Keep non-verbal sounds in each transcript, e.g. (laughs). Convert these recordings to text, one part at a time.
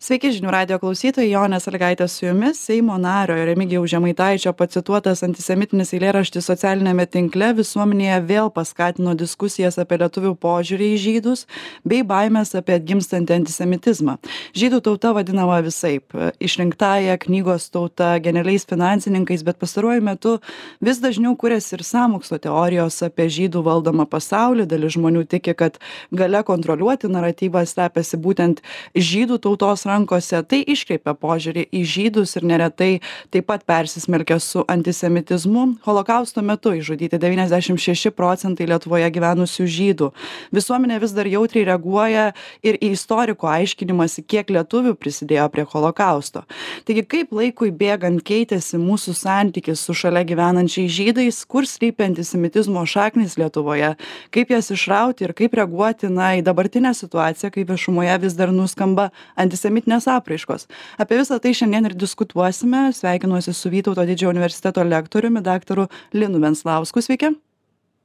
sveiki žinių radijo klausytojai jonė salygaitė su jumis seimo nario remigijaus žemaitaičio pacituotas antisemitinis eilėraštis socialiniame tinkle visuomenėje vėl paskatino diskusijas apie lietuvių požiūrį į žydus bei baimes apie atgimstantį antisemitizmą. Žydų tauta vadinama visaip. Išrinktąja knygos tauta genialiais finansininkais bet pastaruoju metu vis dažniau kuriasi ir sąmokslo teorijos apie žydų valdomą pasaulį. Dalis žmonių tiki kad galia kontroliuoti naratyvą slepiasi būtent žydų tautos rankose tai iškreipia požiūrį į žydus ir neretai taip pat persismelkia su antisemitizmu. Holokausto metu išžudyti devyniasdešim šeši procentai lietuvoje gyvenusių žydų. Visuomenė vis dar jautriai reaguoja ir į istorikų aiškinimąsi kiek lietuvių prisidėjo prie holokausto. Taigi kaip laikui bėgant keitėsi mūsų santykis su šalia gyvenančiais žydais kur slypi antisemitizmo šaknys lietuvoje kaip jas išrauti ir kaip reaguoti na į dabartinę situaciją kai viešumoje vis dar nuskamba antisemi mitinės apraiškos apie visa tai šiandien ir diskutuosime sveikinuosi su vytauto didžiojo universiteto lektoriumi daktaru linu venclausku sveiki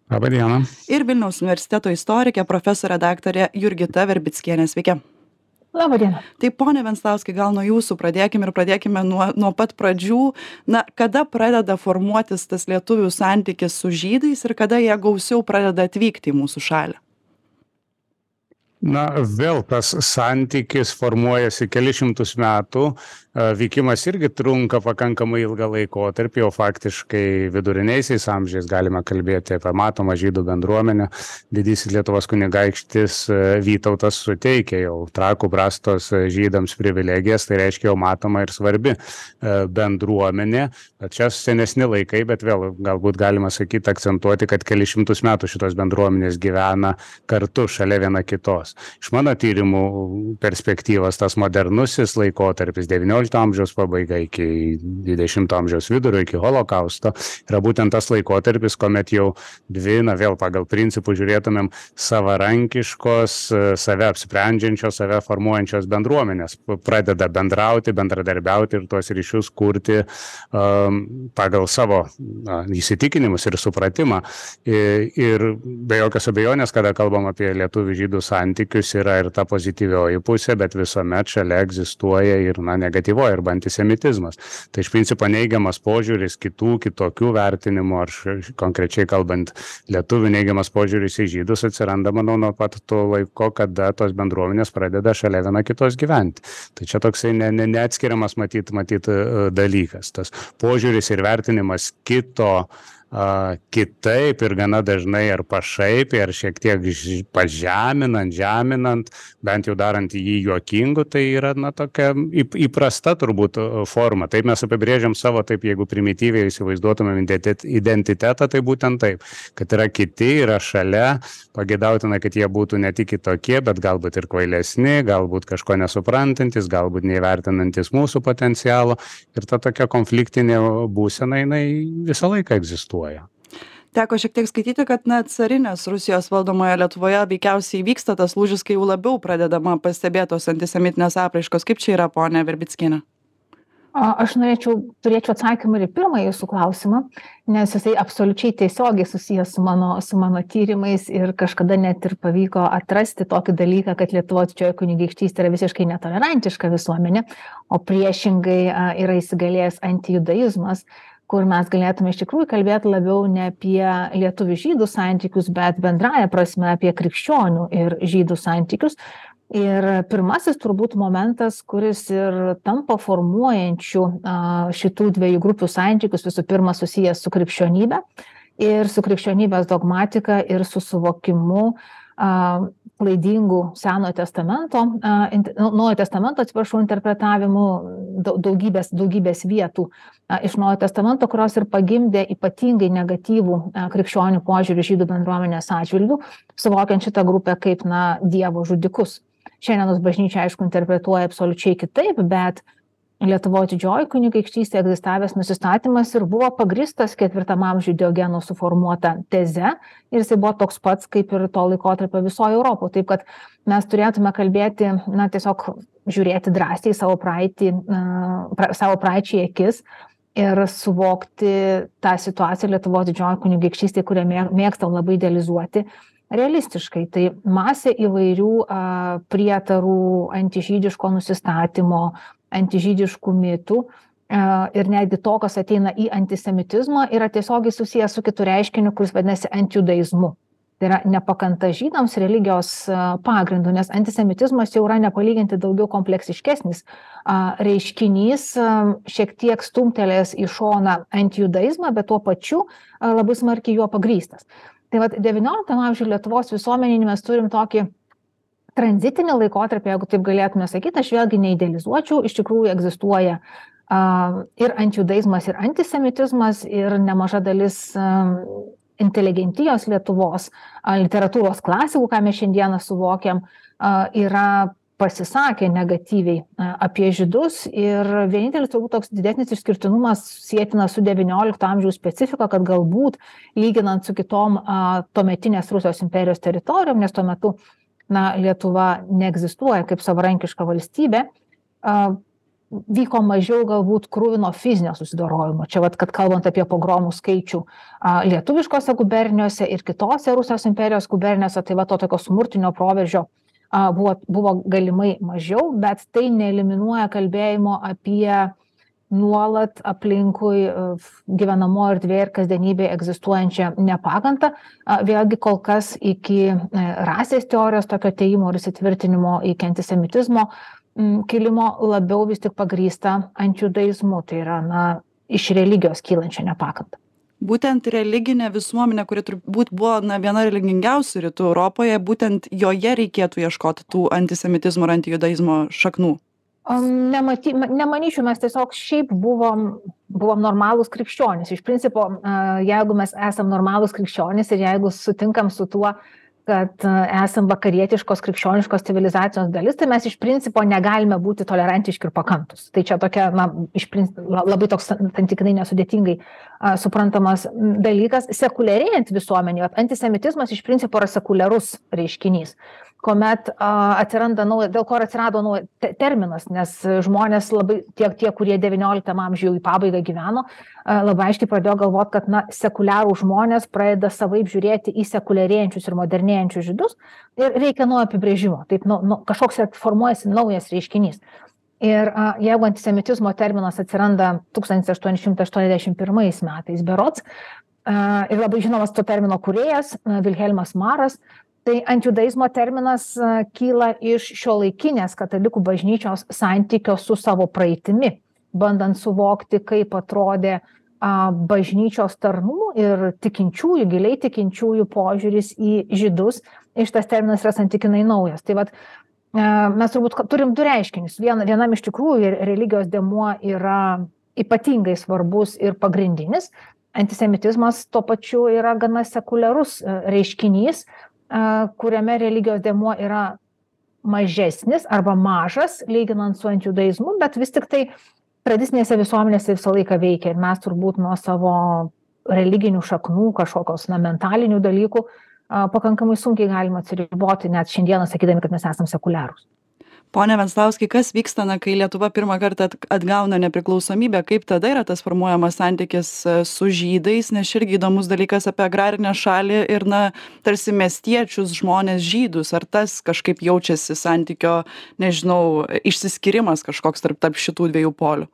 Labą dieną. Ir Vilniaus universiteto istorikė profesorė daktarė Jurgita Verbickienė. Sveiki. Labą dieną. Tai ponė Venslauskai, gal nuo jūsų pradėkime ir pradėkime nuo, nuo pat pradžių. Na, kada pradeda formuotis tas lietuvių santykis su žydais ir kada jie gausiau pradeda atvykti į mūsų šalį? Na, vėl tas santykis formuojasi keli šimtus metų vykimas irgi trunka pakankamai ilgą laikotarpį, o faktiškai viduriniaisiais amžiais galime kalbėti apie matomą žydų bendruomenę. Didysis Lietuvos kunigaikštis Vytautas suteikė jau trakų brastos žydams privilegijas, tai reiškia jau matoma ir svarbi bendruomenė. Čia senesni laikai, bet vėl galbūt galima sakyti, akcentuoti, kad keli šimtus metų šitos bendruomenės gyvena kartu šalia viena kitos. Iš mano tyrimų perspektyvos tas modernusis laikotarpis 19 XIX amžiaus pabaiga iki XX amžiaus vidurio, iki holokausto, yra būtent tas laikotarpis, kuomet jau dvi, na vėl pagal principų žiūrėtumėm, savarankiškos, save apsprendžiančios, save formuojančios bendruomenės pradeda bendrauti, bendradarbiauti ir tuos ryšius kurti um, pagal savo na, įsitikinimus ir supratimą. Ir, ir be jokios abejonės, kada kalbam apie lietuvių žydų santykius, yra ir ta pozityvioji pusė, bet visuomet šalia egzistuoja ir na, negatyvoji arba antisemitizmas. Tai iš principo neigiamas požiūris kitų, kitokių vertinimų, ar konkrečiai kalbant lietuvių neigiamas požiūris į žydus atsiranda, manau, nuo pat to laiko, kada tos bendruomenės pradeda šalia viena kitos gyventi. Tai čia toksai ne, ne, neatskiriamas matyti matyt, e, dalykas. Tas požiūris ir vertinimas kito kitaip ir gana dažnai ar pašaipiai, ar šiek tiek pažeminant, žeminant, bent jau darant jį juokingu, tai yra, na, tokia įprasta turbūt forma. Taip mes apibrėžiam savo, taip jeigu primityviai įsivaizduotumėm identitetą, tai būtent taip, kad yra kiti, yra šalia, pagėdautina, kad jie būtų ne tik kitokie, bet galbūt ir kvailesni, galbūt kažko nesuprantantis, galbūt neįvertinantis mūsų potencialo. Ir ta tokia konfliktinė būsena, jinai visą laiką egzistuoja egzistuoja teko šiek tiek skaityti kad na carinės rusijos valdomoje lietuvoje veikiausiai įvyksta tas lūžis kai jau labiau pradedama pastebėt tos antisemitinės apraiškos. Kaip čia yra ponia verbickiene Aš norėčiau, turėčiau atsakymą ir į pirmą jūsų klausimą, nes jisai absoliučiai tiesiogiai susijęs su mano, su mano tyrimais ir kažkada net ir pavyko atrasti tokį dalyką, kad Lietuvo didžioji kunigaikštystė yra visiškai netolerantiška visuomenė, o priešingai yra įsigalėjęs antijudaizmas, kur mes galėtume iš tikrųjų kalbėti labiau ne apie lietuvių žydų santykius, bet bendraja prasme apie krikščionių ir žydų santykius. Ir pirmasis turbūt momentas, kuris ir tampa formuojančių šitų dviejų grupių santykius, visų pirma susijęs su krikščionybė ir su krikščionybės dogmatika ir su suvokimu klaidingų Senojo testamento, nu, Naujojo testamento, atsiprašau, interpretavimų daugybės, daugybės vietų iš Naujojo testamento, kurios ir pagimdė ypatingai negatyvų krikščionių požiūrį žydų bendruomenės atžvilgių, suvokiant šitą grupę kaip, na, Dievo žudikus. Šiandienos bažnyčia, aišku, interpretuoja absoliučiai kitaip, bet lietuvos didžioji kunigaikštystė egzistavęs nusistatymas ir buvo pagrįstas ketvirtam amžiuj diogeno suformuota teze ir jisai buvo toks pats kaip ir to laikotarpio visoj europoj taip kad mes turėtume kalbėti na tiesiog žiūrėti drąsiai savo praeitį pra savo praeičiai akis ir suvokti tą situaciją lietuvos didžiojoj kunigaikštystėj kurią mė mėgstam labai idealizuoti realistiškai. Tai masė įvairių a, prietarų, antižydiško nusistatymo, antižydiškų mitų a, ir netgi to, kas ateina į antisemitizmą, yra tiesiogiai susijęs su kitu reiškiniu, kuris vadinasi antijudaizmu. Tai yra nepakanta žydams religijos pagrindu, nes antisemitizmas jau yra nepalyginti daugiau kompleksiškesnis reiškinys, šiek tiek stumtelės į šoną antijudaizmą, bet tuo pačiu labai smarkiai juo pagrystas. Tai vad XIX amžiuje Lietuvos visuomenį mes turim tokį tranzitinį laikotarpį, jeigu taip galėtume sakyti, aš vėlgi neidealizuočiau, iš tikrųjų egzistuoja uh, ir antijudaizmas, ir antisemitizmas, ir nemaža dalis uh, inteligentijos Lietuvos, uh, literatūros klasikų, ką mes šiandieną suvokiam, uh, yra pasisakė negatyviai apie žydus. Ir vienintelis turbūt toks didesnis išskirtinumas sėtina su XIX amžiaus specifika, kad galbūt lyginant su kitom tuometinės Rusijos imperijos teritorijom, nes tuo metu na, Lietuva neegzistuoja kaip savarankiška valstybė, vyko mažiau galbūt krūvino fizinio susidorojimo. Čia, vat, kad kalbant apie pogromų skaičių lietuviškose gubernijose ir kitose Rusijos imperijos gubernijose, tai va to tokio smurtinio proveržio buvo, buvo galimai mažiau, bet tai neeliminuoja kalbėjimo apie nuolat aplinkui gyvenamo erdvėje ir kasdienybėje egzistuojančią nepagantą. Vėlgi kol kas iki e, rasės teorijos tokio teimo ir įsitvirtinimo iki antisemitizmo kilimo labiau vis tik pagrysta antijudaizmu, tai yra na, iš religijos kylančią nepakantą būtent religinė visuomenė kuri turbūt buvo na viena religingiausių rytų europoje būtent joje reikėtų ieškoti tų antisemitizmo ir antijudaizmo šaknų Nematy, nemanyčiau, mes tiesiog šiaip buvom, buvom normalūs krikščionys. Iš principo, jeigu mes esam normalūs krikščionys ir jeigu sutinkam su tuo, kad esam vakarietiškos krikščioniškos civilizacijos dalis, tai mes iš principo negalime būti tolerantiški ir pakantus. Tai čia tokia, na, iš principo, labai toks santykinai nesudėtingai a, suprantamas dalykas. Sekuliarėjant visuomenėje, antisemitizmas iš principo yra sekuliarus reiškinys kuomet atsiranda naujas, dėl ko atsirado naujas te, terminas, nes žmonės labai, tiek tie, kurie XIX amžiuje į pabaigą gyveno, labai aiškiai pradėjo galvoti, kad na, sekuliarų žmonės pradeda savaip žiūrėti į sekuliarėjančius ir modernėjančius žydus ir reikia nuo apibrėžimo. Taip, nu, nu, kažkoks formuojasi naujas reiškinys. Ir a, jeigu antisemitizmo terminas atsiranda 1881 metais berots, a, ir labai žinomas to termino kuriejas Vilhelmas Maras, tai antijudaizmo terminas kyla iš šiuolaikinės katalikų bažnyčios santykio su savo praeitimi, bandant suvokti, kaip atrodė bažnyčios tarnų ir tikinčiųjų, giliai tikinčiųjų požiūris į žydus. Ir šitas terminas yra santykinai naujas. Tai vat, mes turbūt turim du reiškinius. Vien, vienam iš tikrųjų religijos demuo yra ypatingai svarbus ir pagrindinis. Antisemitizmas tuo pačiu yra gana sekuliarus reiškinys, kuriame religijos dėmuo yra mažesnis arba mažas, lyginant su antijudaizmu, bet vis tik tai tradicinėse visuomenėse visą laiką veikia. Ir mes turbūt nuo savo religinių šaknų, kažkokios na, mentalinių dalykų pakankamai sunkiai galima atsiriboti, net šiandieną sakydami, kad mes esame sekuliarūs pone venclauskai kas vyksta na kai lietuva pirmą kartą atgauna nepriklausomybę kaip tada yra tas formuojamas santykis e, su žydais nes čia irgi įdomus dalykas apie agrarinę šalį ir na tarsi miestiečius žmones žydus ar tas kažkaip jaučiasi santykio nežinau išsiskyrimas kažkoks tarp tarp šitų dviejų polių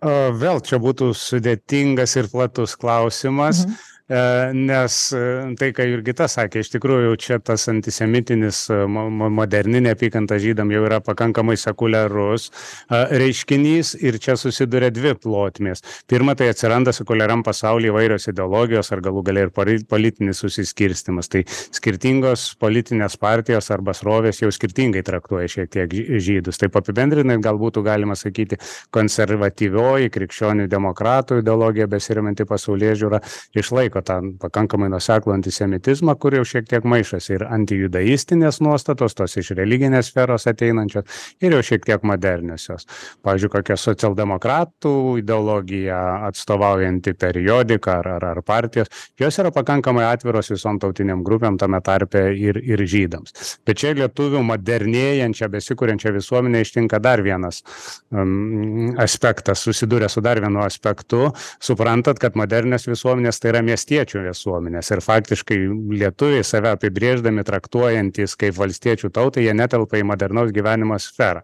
Vėl čia būtų sudėtingas ir platus klausimas. Mhm. E, nes e, tai, ką Jurgita sakė, iš tikrųjų čia tas antisemitinis e, moderni neapykanta žydam jau yra pakankamai sekuliarus reiškinys ir čia susiduria dvi plotmės. Pirma, tai atsiranda sekuliariam pasaulyje įvairios ideologijos ar galų galia ir politinis susiskirstimas. Tai skirtingos politinės partijos arba srovės jau skirtingai traktuoja šiek tiek žydus. Taip apibendrinant, galbūt galima sakyti, konservatyvioji krikščionių demokratų ideologija besirimanti pasaulyje žiūra išlaiko palaiko tą pakankamai nuoseklų antisemitizmą, kur jau šiek tiek maišosi ir antijudaistinės nuostatos, tos iš religinės sferos ateinančios ir jau šiek tiek moderniosios. Pavyzdžiui, kokia socialdemokratų ideologija atstovaujanti periodiką ar, ar, ar partijos, jos yra pakankamai atviros visom tautiniam grupėm, tame tarpe ir, ir žydams. Bet čia lietuvių modernėjančią, besikūrenčią visuomenę ištinka dar vienas um, aspektas, susiduria su dar vienu aspektu, suprantat, kad modernios visuomenės tai yra miestiečiai valstiečių visuomenės. Ir faktiškai lietuviai save apibrėždami traktuojantys kaip valstiečių tautą jie netelpa į modernaus gyvenimo sferą.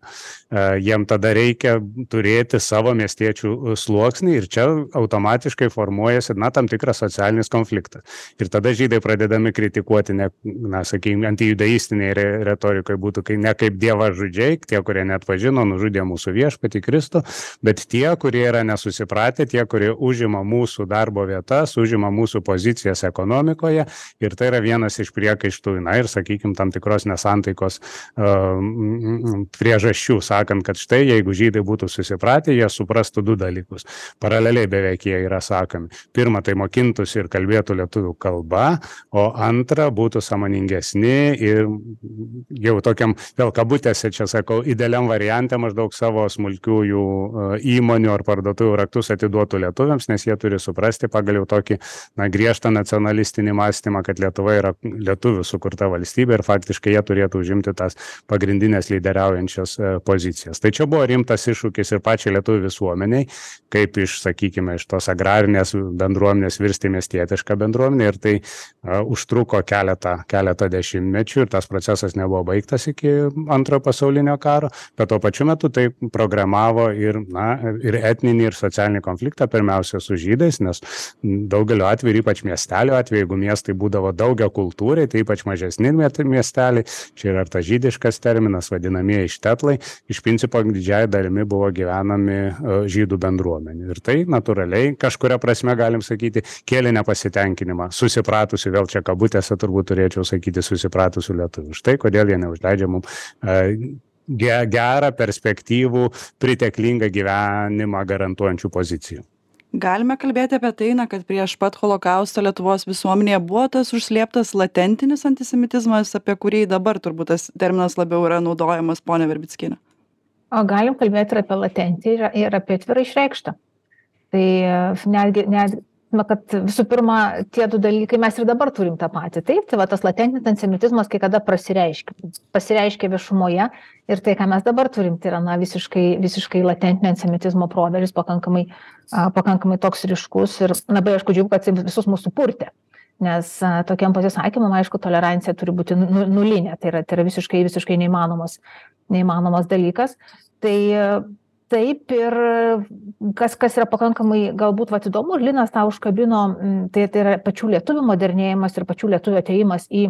Jiem tada reikia turėti savo miestiečių sluoksnį ir čia automatiškai formuojasi na tam tikras socialinis konfliktas. Ir tada žydai pradedami kritikuoti ne na sakykim antijudaistinėj re retorikoj būtų kai ne kaip dievažudžiai tie kurie neatpažino nužudė mūsų viešpatį kristų bet tie kurie yra nesusipratę tie kurie užima mūsų darbo vietas užima mūsų pozicijas ekonomikoje ir tai yra vienas iš priekaištų na ir sakykim tam tikros nesantaikos priežasčių sakant kad štai jeigu žydai būtų susipratę jie suprastų du dalykus. Paraleliai beveik jie yra sakomi pirma tai mokintųsi ir kalbėtų lietuvių kalba o antra būtų sąmoningesni ir jau tokiam vėl kabutėse čia sakau idealiam variante maždaug savo smulkiųjų įmonių ar parduotuvių raktus atiduotų lietuviams nes jie turi suprasti pagal jau tokį na griežtą nacionalistinį mąstymą kad lietuva yra lietuvių sukurta valstybė ir faktiškai jie turėtų užimti tas pagrindines lyderiaujančias pozicijas. Tai čia buvo rimtas iššūkis ir pačiai lietuvių visuomenei kaip iš sakykime iš tos agrarinės bendruomenės virsti miestietiška bendruomene ir tai užtruko keletą keletą dešimtmečių ir tas procesas nebuvo baigtas iki antrojo pasaulinio karo bet tuo pačiu metu tai programavo ir na ir etninį ir socialinį konfliktą pirmiausia su žydais nes daugeliu atvejų ir ypač miestelių atveju jeigu miestai būdavo daugiakultūriai tai ypač mažesni miesteliai čia yra ir tas žydiškas terminas vadinamieji štetlai iš principo didžiąja dalimi buvo gyvenami žydų bendruomenių. Ir tai natūraliai kažkuria prasme galim sakyti kėlė nepasitenkinimą. Susipratusių vėl čia kabutėse turbūt turėčiau sakyti susipratusių lietuvių. Štai kodėl jie neužleidžia mum ge gerą perspektyvų priteklingą gyvenimą garantuojančių pozicijų galime kalbėti apie tai na kad prieš pat holokaustą lietuvos visuomenėje buvo tas užslėptas latentinis antisemitizmas apie kurį dabar turbūt tas terminas labiau yra naudojamas ponia verbickiene. O galim kalbėt ir apie latentį ir ir apie atvirai išreikštą. Tai netgi net na kad visų pirma tie du dalykai mes ir dabar turim tą patį. Taip tai va tas latentinis antisemitizmas kai kada prasireiškia pasireiškia viešumoje ir tai ką mes dabar turim tai yra na visiškai visiškai latentinio antisemitizmo proveržis pakankamai a pakankamai toks ryškus ir labai aišku džiugu kad jisai visus mus supurtė nes tokiem pasisakymam aišku tolerancija turi būti nu nulinė tai yra tai yra visiškai visiškai neįmanomas neįmanomas dalykas. Tai taip ir kas kas yra pakankamai galbūt vat įdomu ir linas tą užkabino tai tai yra pačių lietuvių modernėjimas ir pačių lietuvių atėjimas į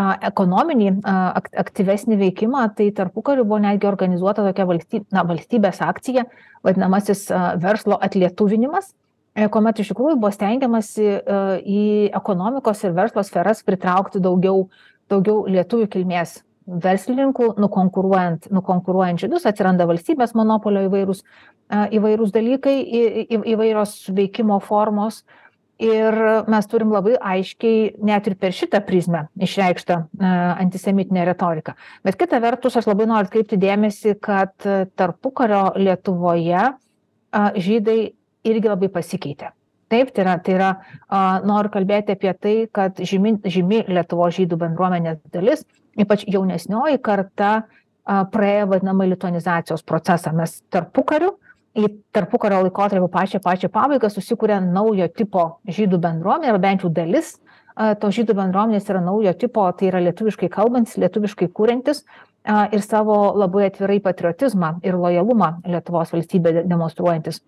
a ekonominį a ak aktyvesnį veikimą. Tai tarpukariu buvo netgi organizuota tokia valsty na valstybės akcija vadinamasis verslo atlietuvinimas kuomet iš tikrųjų buvo stengiamasi į ekonomikos ir verslo sferas pritraukti daugiau daugiau lietuvių kilmės verslininkų nukonkuruojant nukonkuruojant žydus atsiranda valstybės monopolio įvairūs įvairūs dalykai į įvairios veikimo formos. Ir mes turim labai aiškiai net ir per šitą prizmę išreikštą antisemitinę retoriką. Bet kita vertus aš labai noriu atkreipti dėmesį kad tarpukario lietuvoje žydai irgi labai pasikeitė taip tai yra tai yra a noriu kalbėti apie tai kad žymi žymi lietuvos žydų bendruomenės dalis ypač jaunesnioji karta a praėjo vadinamąjį lituanizacijos procesą. Mes tarpukariu į tarpukario laikotarpio pačią pačią pabaigą susikuria naujo tipo žydų bendruomenė arba bent jau dalis tos žydų bendruomenės yra naujo tipo tai yra lietuviškai kalbantys lietuviškai kuriantys ir savo labai atvirai patriotizmą ir lojalumą lietuvos valstybei demonstruojantys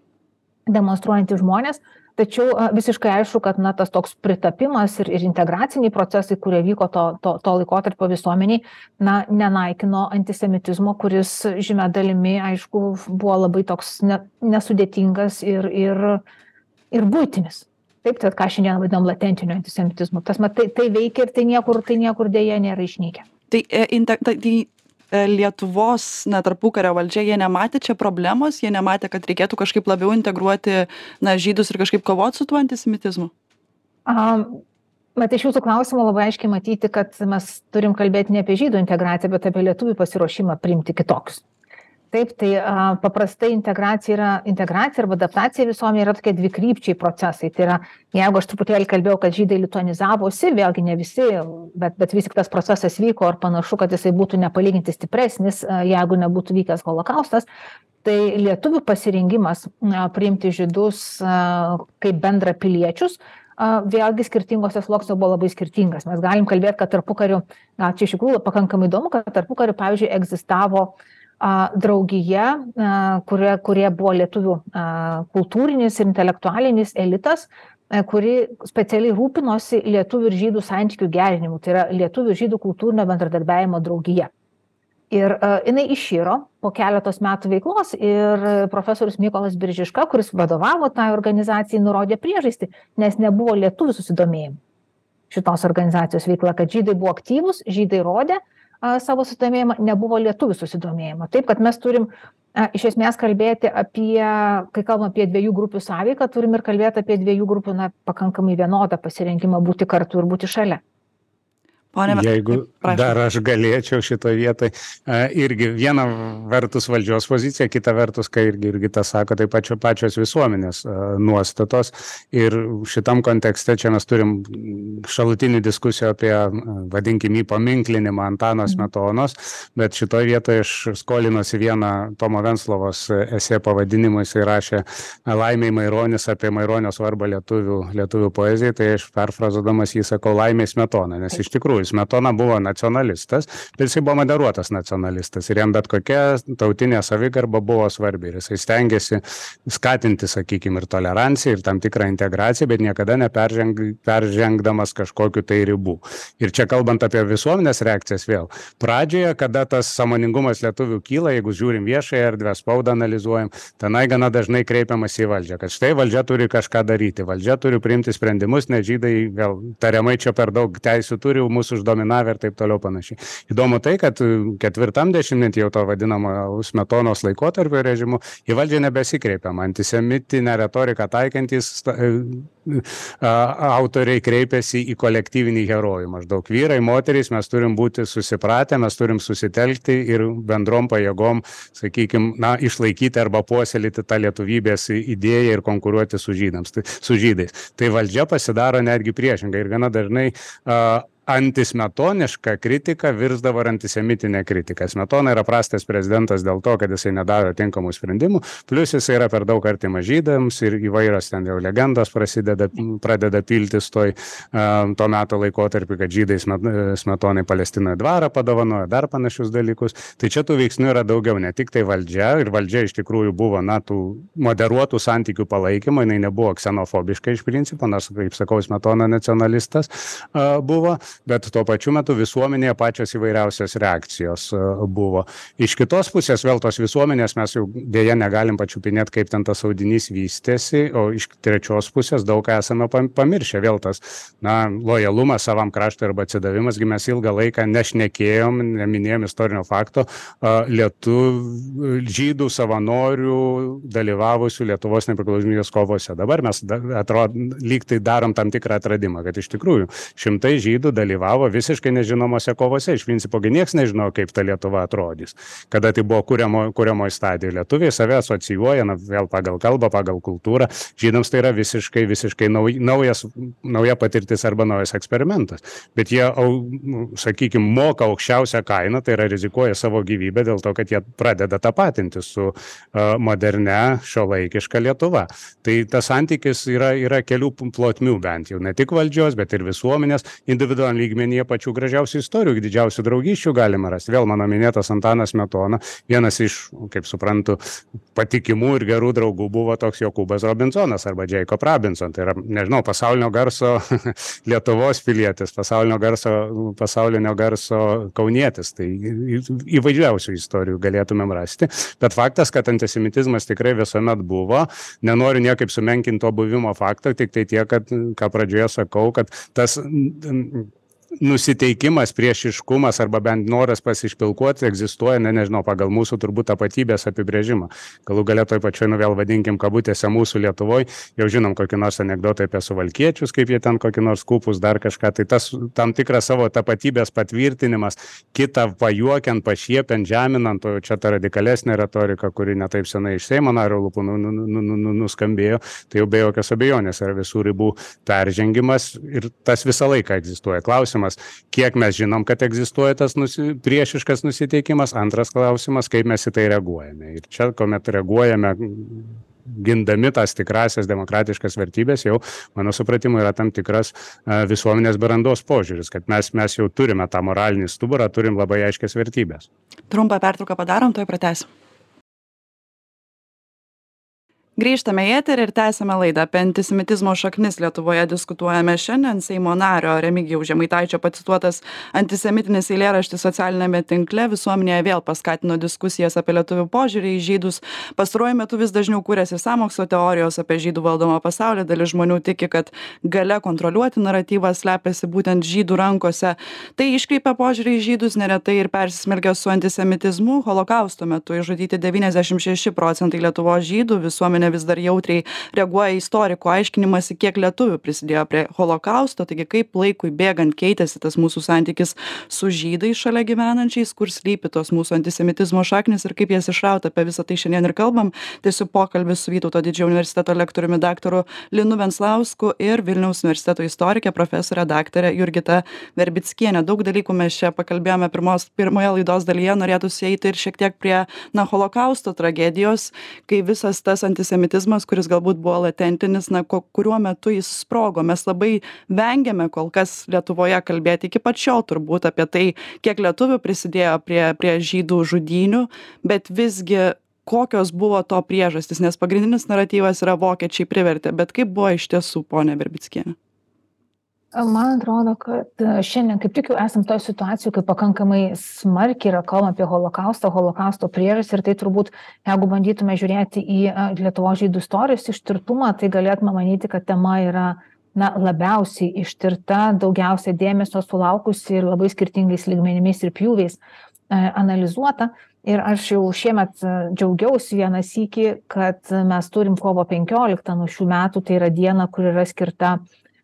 demonstruojantys žmonės tačiau visiškai aišku kad na tas toks pritapimas ir ir integraciniai procesai kurie vyko to to to laikotarpio visuomenėj na nenaikino antisemitizmo kuris žymia dalimi aišku buvo labai toks ne nesudėtingas ir ir ir buitinis. Taip tai vat ką šiandien vadinam latentiniu antisemitizmu ta prasme tai tai veikia ir tai niekur tai niekur deja nėra išnykę tai inte tai lietuvos na tarpukario valdžia jie nematė čia problemos jie nematė kad reikėtų kažkaip labiau integruoti na žydus ir kažkaip kovot su tuo antisemitizmu? A vat iš jūsų klausimo labai aiškiai matyti kad mes turim kalbėt ne apie žydų integraciją bet apie lietuvių pasiruošimą priimti kitokius taip tai paprastai integracija yra integracija arba adaptacija visuomenėj yra tokie dvikrypčiai procesai tai yra jeigu aš truputėlį kalbėjau kad žydai lituanizavosi vėlgi ne visi bet bet vis tik tas procesas vyko ir panašu kad jisai būtų nepalyginti stipresnis jeigu nebūtų vykęs holokaustas tai lietuvių pasirengimas priimti žydus kaip bendrapiliečius vėlgi skirtingose sluoksniuose buvo labai skirtingas. Mes galim kalbėti, kad tarpukariu, na, čia iš tikrųjų pakankamai įdomu, kad tarpukariu, pavyzdžiui, egzistavo draugija, kurie, kurie buvo lietuvių kultūrinis ir intelektualinis elitas, kuri specialiai rūpinosi lietuvių ir žydų santykių gerinimu. Tai yra lietuvių ir žydų kultūrinio bendradarbiavimo draugija ir jinai iširo po keletos metų veiklos ir profesorius mykolas biržiška kuris vadovavo tai organizacijai nurodė priežastį nes nebuvo lietuvių susidomėjimo šitos organizacijos veikla kad žydai buvo aktyvūs žydai rodė savo susidomėjimą nebuvo lietuvių susidomėjimo. Taip kad mes turim iš esmės kalbėti apie kai kalbam apie dviejų grupių sąveiką turim ir kalbėt apie dviejų grupių na pakankamai vienodą pasirengimą būti kartu ir būti šalia. Pone, Jeigu prašau. dar aš galėčiau šitoje vietoje, irgi viena vertus valdžios pozicija, kita vertus, kai irgi, irgi tas sako, tai pačio, pačios visuomenės nuostatos. Ir šitam kontekste čia mes turim šalutinį diskusiją apie, vadinkim, įpaminklinimą Antano mhm. Smetonos, bet šitoje vietoje aš skolinuosi vieną Tomo Venslovos esė pavadinimą, jis įrašė Laimiai Maironis apie Maironio svarbą lietuvių, lietuvių poezijai, tai aš perfrazuodamas jį sakau Laimiai Smetona, nes iš tikrųjų smetona buvo nacionalistas bet jisai buvo moderuotas nacionalistas ir jam bet kokia tautinė savigarba buvo svarbi ir jisai stengėsi skatinti sakykim ir toleranciją ir tam tikrą integraciją bet niekada neperženg peržengdamas kažkokių tai ribų. Ir čia kalbant apie visuomenės reakcijas vėl pradžioje kada tas sąmoningumas lietuvių kyla jeigu žiūrim viešąją erdvę spaudą analizuojam tenai gana dažnai kreipiamasi į valdžią kad štai valdžia turi kažką daryti valdžia turi priimti sprendimus nes žydai gal tariamai čia per daug teisių turi mūsų uždominavę ir taip toliau panašiai. Įdomu tai, kad e, ketvirtam dešimtmetį jau to vadinamo smetonos laikotarpio režimu į valdžią nebesikreipiama. Antisemitinę retoriką taikantis e, autoriai kreipiasi į kolektyvinį herojų. Maždaug vyrai, moterys, mes turim būti susipratę, mes turim susitelkti ir bendrom pajėgom, sakykime, na, išlaikyti arba puoselėti tą lietuvybės idėją ir konkuruoti su, žydams, tai, su žydais. Tai valdžia pasidaro netgi priešingai ir gana dažnai uh, antismetoniška kritika virsdavo ir antisemitine kritika. Smetona yra prastas prezidentas dėl to, kad jisai nedaro tinkamų sprendimų, plus jisai yra per daug artimas žydams ir įvairios ten jau legendos prasideda, pradeda piltis toj to meto laikotarpį, kad žydai smetonai Palestinoje dvarą padovanojo, dar panašius dalykus. Tai čia tų veiksnių yra daugiau, ne tik tai valdžia ir valdžia iš tikrųjų buvo, na, tų moderuotų santykių palaikymo, jinai nebuvo ksenofobiška iš principo, nors, kaip sakau, smetona nacionalistas buvo, bet tuo pačiu metu visuomenėje pačios įvairiausios reakcijos e, buvo. Iš kitos pusės vėl tos visuomenės mes jau dėja negalim pačiupinėti, kaip ten tas audinys vystėsi, o iš trečios pusės daug esame pamiršę. Vėl tas, na, lojalumas savam kraštui arba atsidavimas, mes ilgą laiką nešnekėjom, neminėjom istorinio fakto lietuvių, žydų savanorių dalyvavusių Lietuvos nepriklausomybės kovose. Dabar mes atrodo, lyg tai darom tam tikrą atradimą, kad iš tikrųjų šimtai žydų dalyvavo visiškai nežinomose kovose. Iš principo, gi niekas nežinojo, kaip ta Lietuva atrodys. Kada tai buvo kuriamo, kuriamoji stadija. Lietuviai save asocijuoja, na, vėl pagal kalbą, pagal kultūrą. Žydams tai yra visiškai, visiškai nauj, naujas, nauja patirtis arba naujas eksperimentas. Bet jie, sakykime, moka aukščiausią kainą, tai yra rizikuoja savo gyvybę dėl to, kad jie pradeda tapatinti su moderne šio laikiška Lietuva. Tai tas santykis yra, yra kelių plotmių bent jau, ne tik valdžios, bet ir visuomenės, individualių tam lygmenyje pačių gražiausių istorijų, didžiausių draugysčių galima rasti. Vėl mano minėtas Antanas Metona, vienas iš, kaip suprantu, patikimų ir gerų draugų buvo toks Jokūbas Robinsonas arba Jacob Robinson. Tai yra, nežinau, pasaulinio garso (laughs) Lietuvos pilietis, pasaulinio garso, pasaulinio garso kaunietis. Tai įvairiausių istorijų galėtumėm rasti. Bet faktas, kad antisemitizmas tikrai visuomet buvo, nenoriu niekaip sumenkinti to buvimo faktą, tik tai tiek, kad, ką pradžioje sakau, kad tas nusiteikimas priešiškumas arba bent noras pasišpilkuoti egzistuoja na nežinau pagal mūsų turbūt tapatybės apibrėžimą. Galų gale toj pačioj nu vėl vadinkim kabutėse mūsų lietuvoj jau žinom kokį nors anekdotą apie suvalkiečius kaip jie ten kokį nors kupus dar kažką tai tas tam tikras savo tapatybės patvirtinimas kitą pajuokiant pašiepiant žeminant o čia ta radikalesnė retorika kuri ne taip senai iš seimo nario lūpų nu nu nu nu nu nuskambėjo tai jau be jokios abejonės yra visų ribų peržengimas ir tas visą laiką egzistuoja. Klausimas klausimas kiek mes žinom kad egzistuoja tas nusi priešiškas nusiteikimas. Antras klausimas kaip mes į tai reaguojame. Ir čia kuomet reaguojame gindami tas tikrasias demokratiškas vertybės jau mano supratimu yra tam tikras visuomenės brandos požiūris kad mes mes jau turime tą moralinį stuburą turim labai aiškias vertybes trumpą pertrauką padarom tuoj pratęsim grįžtame į eterį ir tęsiame laidą apie antisemitizmo šaknis lietuvoje. Diskutuojame šiandien seimo nario remigijaus žemaitaičio pacituotas antisemitinis eilėraštis socialiniame tinkle. Visuomenėje vėl paskatino diskusijas apie lietuvių požiūrį į žydus. Pastaruoju metu vis dažniau kuriasi sąmokslo teorijos apie žydų valdomą pasaulį. Dalis žmonių tiki kad galia kontroliuoti naratyvą slepiasi būtent žydų rankose. Tai iškreipia požiūrį į žydus neretai ir persismelkia su antisemitizmu. Holokausto metu išžudyti devyniasdešim šeši procentai lietuvos žydų visuomenė visuomenė vis dar jautriai reaguoja į istorikų aiškinimąsi kiek lietuvių prisidėjo prie holokausto. Taigi kaip laikui bėgant keitėsi tas mūsų santykis su žydais šalia gyvenančiais kur slypi tos mūsų antisemitizmo šaknys ir kaip jas išraut apie visa tai šiandien ir kalbam. Tęsiu pokalbį su vytauto didžiojo universiteto lektoriumi daktaru linu venclausku ir vilniaus universiteto istorike profesore daktare jurgita verbickiene. Daug dalykų mes čia pakalbėjome pirmos pirmoje laidos dalyje. Norėtųsi eiti ir šiek tiek prie na holokausto tragedijos kai visas tas antis antisemitizmas kuris galbūt buvo latentinis na ko kuriuo metu jis sprogo. Mes labai vengiame kol kas lietuvoje kalbėti iki pat šiol turbūt apie tai kiek lietuvių prisidėjo prie prie žydų žudynių bet visgi kokios buvo to priežastys nes pagrindinis naratyvas yra vokiečiai privertė bet kaip buvo iš tiesų ponia verbickiene man atrodo kad šiandien kaip tik jau esam toj situacijoj kai pakankamai smarkiai yra kalbama apie holokaustą holokausto priežastis ir tai turbūt jeigu bandytume žiūrėti į lietuvos žydų istorijos ištirtumą tai galėtume manyti kad tema yra na labiausiai ištirta daugiausia dėmesio sulaukusi ir labai skirtingais lygmenimis ir pjūviais analizuota. Ir aš jau šiemet džiaugiausi vieną sykį kad mes turim kovo penkioliktą nuo šių metų tai yra diena kuri yra skirta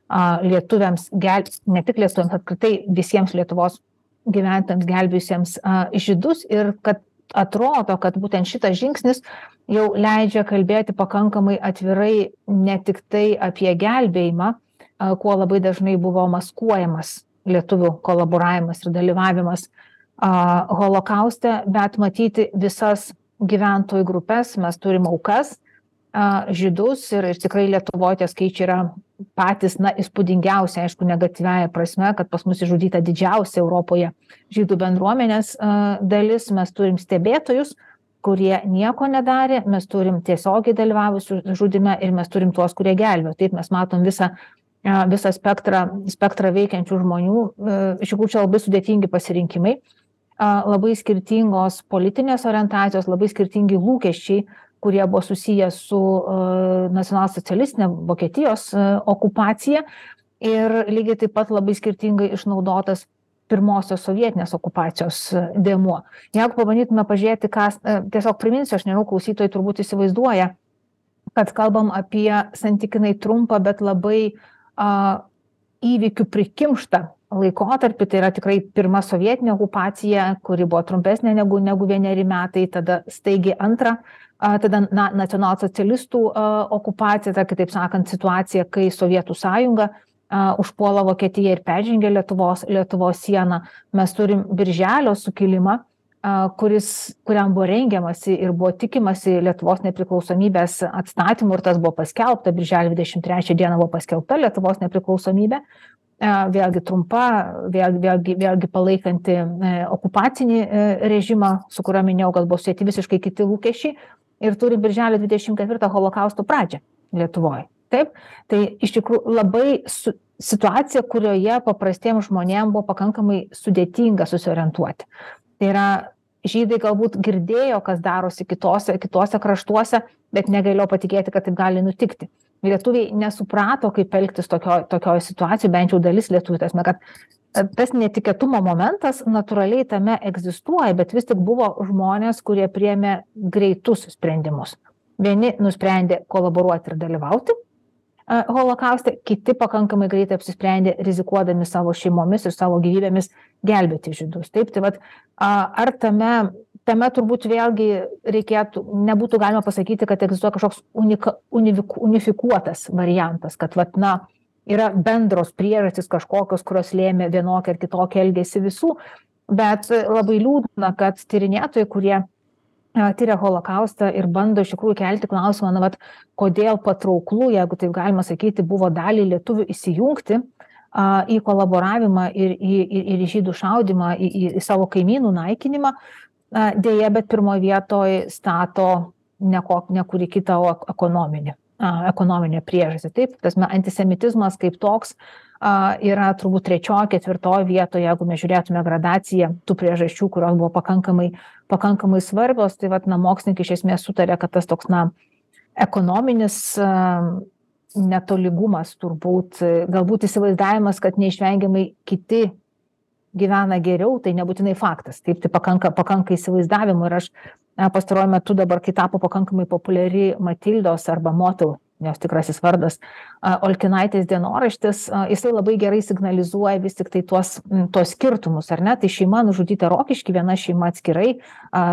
lietuviams gel ne tik lietuviams apskritai visiems lietuvos gyventojams gelbėjusiems žydus ir kad atrodo kad būtent šitas žingsnis jau leidžia kalbėti pakankamai atvirai ne tiktai apie gelbėjimą kuo labai dažnai buvo maskuojamas lietuvių kolaboravimas ir dalyvavimas holokauste bet matyti visas gyventojų grupes. Mes turim aukas žydus ir ir tikrai lietuvoj tie skaičiai yra patys na įspūdingiausi aišku negatyviąja prasme kad pas mus išžudyta didžiausia europoje žydų bendruomenės dalis. Mes turim stebėtojus kurie nieko nedarė mes turim tiesiogiai dalyvavusių žudyme ir mes turim tuos kurie gelbėjo. Taip mes matom visą visą spektrą spektrą veikiančių žmonių iš tikrųjų čia labai sudėtingi pasirinkimai. Labai skirtingos politinės orientacijos labai skirtingi lūkesčiai kurie buvo susiję su nacionalsocialistine vokietijos okupacija. Ir lygiai taip pat labai skirtingai išnaudotas pirmosios sovietinės okupacijos dėmuo. Jeigu pabandytume pažiūrėti kas tiesiog priminsiu aš nežinau klausytojai turbūt įsivaizduoja kad kalbam apie santykinai trumpą bet labai a įvykių prikimštą laikotarpį. Tai yra tikrai pirma sovietinė okupacija kuri buvo trumpesnė negu negu vieneri metai tada staigiai antra tada na nacionalsocialistų okupacija ta kitaip sakant situacija kai sovietų sąjunga užpuola vokietiją ir peržengia lietuvos lietuvos sieną. Mes turim birželio sukilimą kuris kuriam buvo rengiamasi ir buvo tikimasi lietuvos nepriklausomybės atstatymo ir tas buvo paskelbta. Birželio dvidešim trečią dieną buvo paskelbta lietuvos nepriklausomybė. Vėlgi trumpa vėl vėlgi vėlgi palaikanti okupacinį režimą su kuriuo minėjau kad buvo susieti visiškai kiti lūkesčiai ir turim birželio dvidešim ketvirtą holokausto pradžią lietuvoj. Taip? Tai iš tikrųjų labai su situacija kurioje paprastiem žmonėm buvo pakankamai sudėtinga susiorientuoti. Tai yra žydai galbūt girdėjo kas darosi kitose kituose kraštuose bet negalėjo patikėti kad taip gali nutikti lietuviai nesuprato kaip elgtis tokioj tokioj situacijoj bent jau dalis lietuvių ta prasme kad tas netikėtumo momentas natūraliai tame egzistuoja bet vis tik buvo žmonės kurie priėmė greitus sprendimus. Vieni nusprendė kolaboruoti ir dalyvauti holokauste kiti pakankamai greitai apsisprendė rizikuodami savo šeimomis ir savo gyvybėmis gelbėti žydus. Taip tai vat ar tame tame turbūt vėlgi reikėtų nebūtų galima pasakyti kad egzistuoja kažkoks unika univik unifikuotas variantas kad vat na yra bendros priežastys kažkokios kurios lėmė vienokį ar kitokį elgesį visų. Bet labai liūdna kad tyrinėtojai kurie tyria holokaustą ir bando iš tikrųjų kelti klausimą, na, vat, kodėl patrauklų, jeigu taip galima sakyti, buvo dalį lietuvių įsijungti į kolaboravimą ir į, į, ir į žydų šaudimą, į, į, į savo kaimynų naikinimą, a, dėja, bet pirmoje vietoje stato ne, kok, ne kurį kitą, o ekonominį, a, ekonominę priežastį. Taip, tas antisemitizmas kaip toks yra turbūt trečioje, ketvirtoje vietoje, jeigu mes žiūrėtume gradaciją tų priežasčių, kurios buvo pakankamai, pakankamai svarbios, tai vad, na, mokslininkai iš esmės sutarė, kad tas toks, na, ekonominis netolygumas turbūt, galbūt įsivaizdavimas, kad neišvengiamai kiti gyvena geriau, tai nebūtinai faktas. Taip, tai pakanka, pakanka įsivaizdavimų ir aš pastaruoju metu dabar, kai tapo pakankamai populiari Matildos arba Motil jos tikrasis vardas, Olkinaitės dienoraštis, jisai labai gerai signalizuoja vis tik tai tuos, tuos skirtumus, ar ne? Tai šeima nužudyta Rokiški, viena šeima atskirai,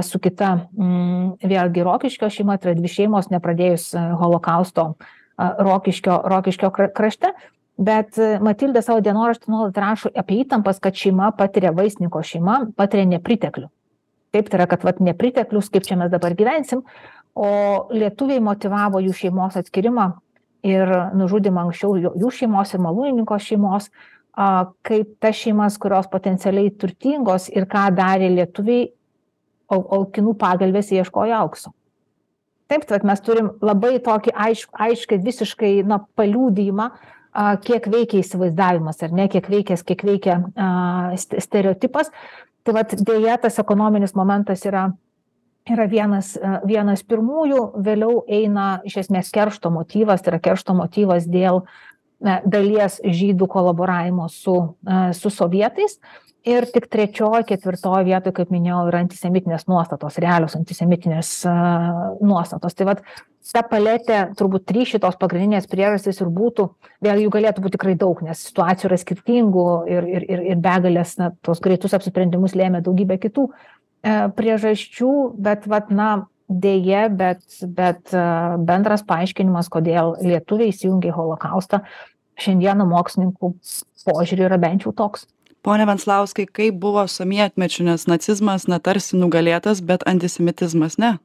su kita vėlgi Rokiškio šeima, tai yra dvi šeimos nepradėjus holokausto Rokiškio, Rokiškio krašte. Bet Matildė savo dienoraštį nuolat rašo apie įtampas, kad šeima patiria vaisnico šeima, patiria nepriteklių. Taip, tai yra, kad vat, nepriteklius, kaip čia mes dabar gyvensim, o lietuviai motyvavo jų šeimos atskirimą ir nužudymą anksčiau jų šeimos ir malūnininko šeimos, kaip tas šeimas, kurios potencialiai turtingos ir ką darė lietuviai, o, o kinų pagalbės ieškojo aukso. Taip, tai mes turim labai tokį aišk, aiškiai, visiškai na, paliūdėjimą, kiek veikia įsivaizdavimas ar ne, kiek veikia, kiek veikia stereotipas. Tai vad dėja tas ekonominis momentas yra yra vienas vienas pirmųjų vėliau eina iš esmės keršto motyvas tai yra keršto motyvas dėl dalies žydų kolaboravimo su su sovietais. Ir tik trečioj ketvirtoj vietoj kaip minėjau yra antisemitinės nuostatos realios antisemitinės nuostatos. Tai vat ta paletė turbūt trys šitos pagrindinės priežastys ir būtų vėl jų galėtų būt tikrai daug nes situacijų yra skirtingų ir ir ir ir begalės na tuos greitus apsisprendimus lėmė daugybė kitų E, priežasčių, bet, vat, na, dėje, bet, bet e, bendras paaiškinimas, kodėl lietuviai įsijungia į holokaustą, šiandieną mokslininkų požiūrį yra bent jau toks. Pone Venslauskai, kaip buvo sovietmečiu, nes nacizmas na tarsi nugalėtas, bet antisemitizmas ne?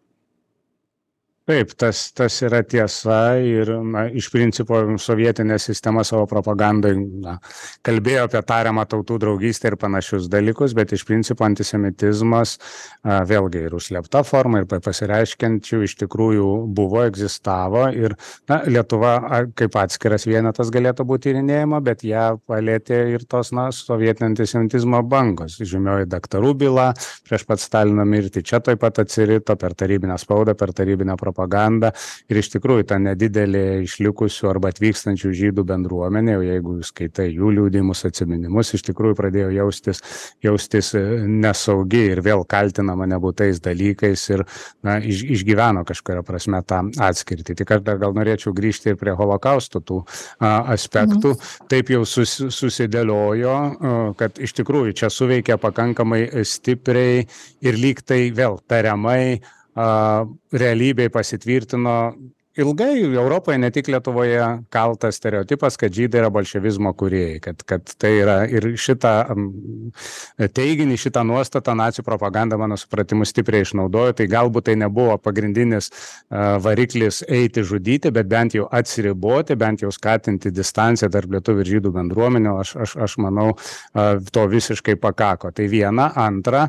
Taip tas tas yra tiesa ir na iš principo sovietinė sistema savo propagandoj na kalbėjo apie tariamą tautų draugystę ir panašius dalykus bet iš principo antisemitizmas a vėlgi ir užslėpta forma ir pasireiškiančių iš tikrųjų buvo egzistavo ir na lietuva a kaip atskiras vienetas galėtų būt tyrinėjama bet ją palietė ir tos na sovietinio antisemitizmo bangos. Žymioji daktarų byla prieš pat stalino mirtį čia tuoj pat atsirito per tarybinę spaudą per tarybinę propagandą propaganda ir iš tikrųjų ta nedidelė išlikusių arba atvykstančių žydų bendruomenė o jeigu skaitai jų liudijimus atsiminimus iš tikrųjų pradėjo jaustis jaustis e, nesaugi ir vėl kaltinama nebūtais dalykais ir na iš išgyveno kažkuria prasme tą atskirtį. Tik aš dar gal norėčiau grįžti ir prie holokausto tų a aspektų. Mhm. taip jau susi susidėliojo kad iš tikrųjų čia suveikė pakankamai stipriai ir lyg tai vėl tariamai a realybėj pasitvirtino ilgai europoje ne tik lietuvoje kaltas stereotipas kad žydai yra bolševizmo kūrėjai kad kad tai yra ir šitą teiginį šitą nuostatą nacių propaganda mano supratimu stipriai išnaudojo. Tai galbūt tai nebuvo pagrindinis variklis eiti žudyti bet bent jau atsiriboti bent jau skatinti distanciją tarp lietuvių ir žydų bendruomenių aš aš aš manau to visiškai pakako. Tai viena. Antra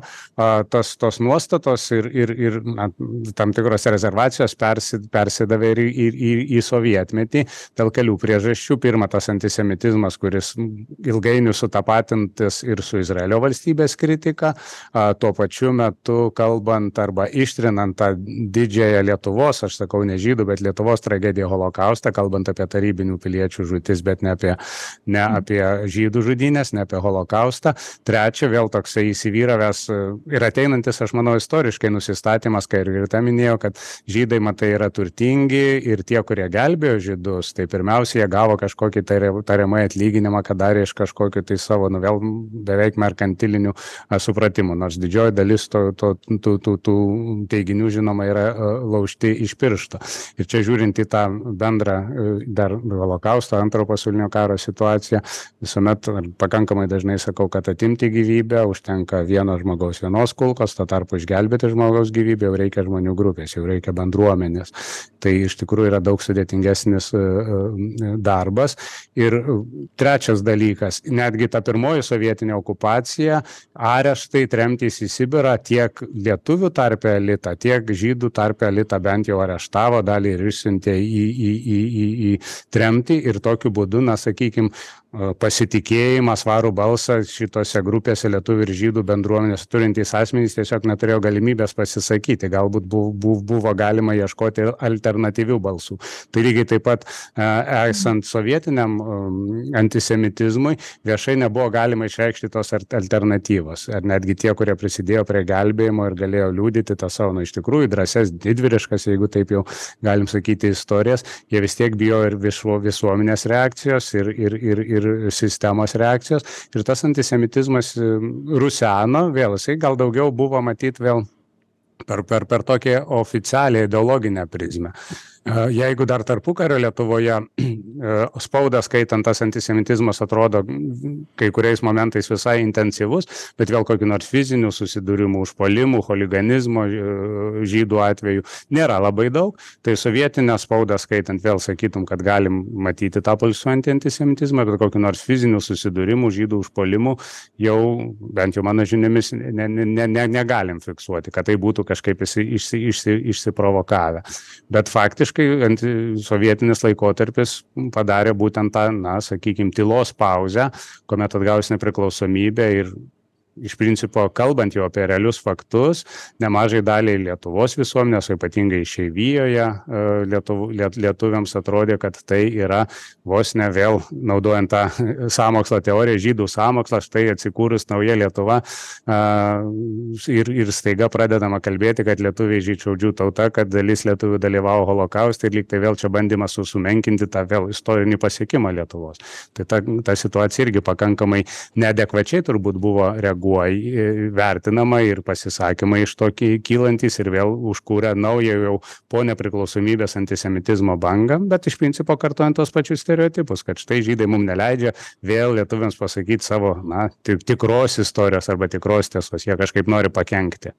tos tos nuostatos ir ir ir na tam tikros rezervacijos persi persidavė ir ir į į sovietmetį dėl kelių priežasčių. Pirma tas antisemitizmas kuris ilgainiui sutapatintas ir su izraelio valstybės kritika tuo pačiu metu kalbant arba ištrinant tą didžiąją lietuvos aš sakau ne žydų bet lietuvos tragediją holokaustą kalbant apie tarybinių piliečių žūtis bet ne apie ne apie žydų žudynes ne apie holokaustą. Trečia vėl toksai įsivyravęs ir ateinantis aš manau istoriškai nusistatymas ką ir rita minėjo kad žydai matai yra turtingi ir tie, kurie gelbėjo žydus, tai pirmiausia, jie gavo kažkokį tariamai atlyginimą, kad darė iš kažkokiu tai savo, nu vėl beveik merkantilinių supratimų, nors didžioji dalis to, to, tų, tų, tų teiginių, žinoma, yra laužti iš piršto. Ir čia žiūrint į tą bendrą dar holokausto, antro pasaulinio karo situaciją, visuomet pakankamai dažnai sakau, kad atimti gyvybę užtenka vieno žmogaus vienos kulkos, to tarpu išgelbėti žmogaus gyvybę jau reikia žmonių grupės, jau reikia bendruomenės. Tai iš tikrųjų yra daug sudėtingesnis e, e, darbas. Ir trečias dalykas, netgi ta pirmoji sovietinė okupacija, areštai, tremtys į Sibirą tiek lietuvių tarpe elitą, tiek žydų tarpe elitą bent jau areštavo, dalį ir išsiuntė į, į, į, į, į tremtį ir tokiu būdu, na, sakykime, pasitikėjimą, svarų balsą šitose grupėse lietuvių ir žydų bendruomenės turintys asmenys tiesiog neturėjo galimybės pasisakyti, galbūt buvo, buvo galima ieškoti alternatyvių balsų. Tai lygiai taip pat esant sovietiniam antisemitizmui viešai nebuvo galima išreikšti tos alternatyvos. Ar netgi tie, kurie prisidėjo prie gelbėjimo ir galėjo liūdyti tą savo, na, iš tikrųjų, drąses, didvyriškas, jeigu taip jau galim sakyti, istorijas, jie vis tiek bijo ir visuomenės reakcijos ir, ir, ir, ir ir sistemos reakcijos. Ir tas antisemitizmas ruseno, vėl jisai gal daugiau buvo matyti vėl per, per, per tokią oficialią ideologinę prizmę. Jeigu dar tarpukario Lietuvoje (clears throat) spaudą skaitant tas antisemitizmas atrodo kai kuriais momentais visai intensyvus, bet vėl kokiu nors fiziniu susidūrimu, užpolimų, huliganizmo žydų atveju nėra labai daug, tai sovietinę spaudą skaitant vėl sakytum, kad galim matyti tą pulsuojantį antisemitizmą, bet kokiu nors fiziniu susidūrimu, žydų užpolimų jau bent jau mano žiniomis ne, ne, ne, negalim fiksuoti, kad tai būtų kažkaip išsi, išsi, išsi, išsiprovokavę. Bet faktiškai faktiškai sovietinis laikotarpis padarė būtent tą, na, sakykime, tylos pauzę, kuomet atgaus nepriklausomybę ir iš principo kalbant jau apie realius faktus nemažai daliai lietuvos visuomenės o ypatingai išeivijoje e, lietuv, liet, lietuviams atrodė, kad tai yra vos ne vėl naudojant tą (laughs) sąmokslo teoriją, žydų sąmokslą, štai atsikūrus nauja Lietuva e, ir, ir staiga pradedama kalbėti, kad lietuviai žydžiaudžių tauta, kad dalis lietuvių dalyvavo holokauste ir lyg tai vėl čia bandymas susumenkinti tą vėl istorinį pasiekimą Lietuvos. Tai ta, ta situacija irgi pakankamai neadekvačiai turbūt buvo reaguojama reaguoja vertinama ir pasisakymai iš to kylantys ir vėl užkūrė naują jau po nepriklausomybės antisemitizmo bangą bet iš principo kartojant tuos pačius stereotipus kad štai žydai mum neleidžia vėl lietuviams pasakyt savo na tik tikros istorijos arba tikros tiesos jie kažkaip nori pakenkti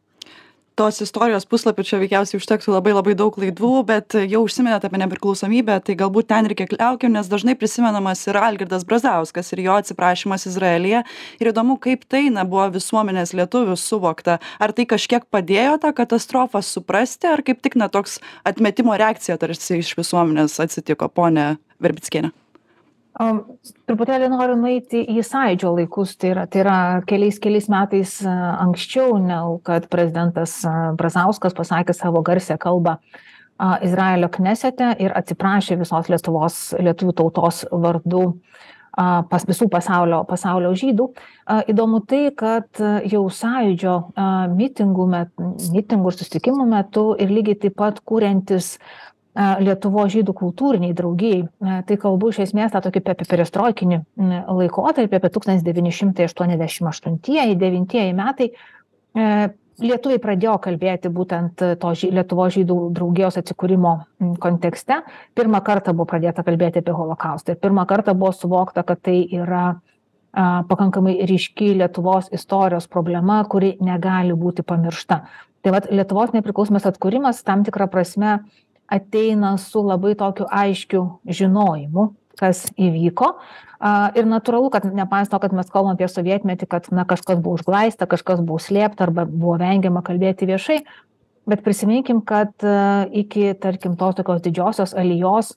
tos istorijos puslapių čia veikiausiai užtektų labai labai daug laidų bet jau užsiminėt apie nepriklausomybę tai galbūt ten ir keliaukim nes dažnai prisimenamas yra algirdas brazauskas ir jo atsiprašymas izraelyje. Ir įdomu kaip tai na buvo visuomenės lietuvių suvokta. Ar tai kažkiek padėjo tą katastrofą suprasti ar kaip tik na toks atmetimo reakcija tarsi iš visuomenės atsitiko ponia verbickiene Truputėlį noriu nueiti į sąidžio laikus, tai yra, tai yra keliais, keliais metais anksčiau, negu kad prezidentas Brazauskas pasakė savo garsę kalbą Izraelio knesete ir atsiprašė visos Lietuvos, lietuvių tautos vardu pas visų pasaulio, pasaulio žydų. Įdomu tai, kad jau sąjūdžio mitingų, met, mitingų ir susitikimų metu ir lygiai taip pat kūrentis Lietuvos žydų kultūriniai draugijai. Tai kalbu iš esmės tą tokį apie perestroikinį laikotarpį, apie 1988-1989 metai. Lietuviai pradėjo kalbėti būtent to Lietuvos žydų draugijos atsikūrimo kontekste. Pirmą kartą buvo pradėta kalbėti apie holokaustą ir pirmą kartą buvo suvokta, kad tai yra pakankamai ryški Lietuvos istorijos problema, kuri negali būti pamiršta. Tai vad Lietuvos nepriklausomas atkūrimas tam tikrą prasme ateina su labai tokiu aiškiu žinojimu, kas įvyko. Ir natūralu, kad nepaisant to, kad mes kalbam apie sovietmetį, kad na, kažkas buvo užglaista, kažkas buvo slėpta arba buvo vengiama kalbėti viešai, bet prisiminkim, kad iki, tarkim, tos tokios didžiosios alijos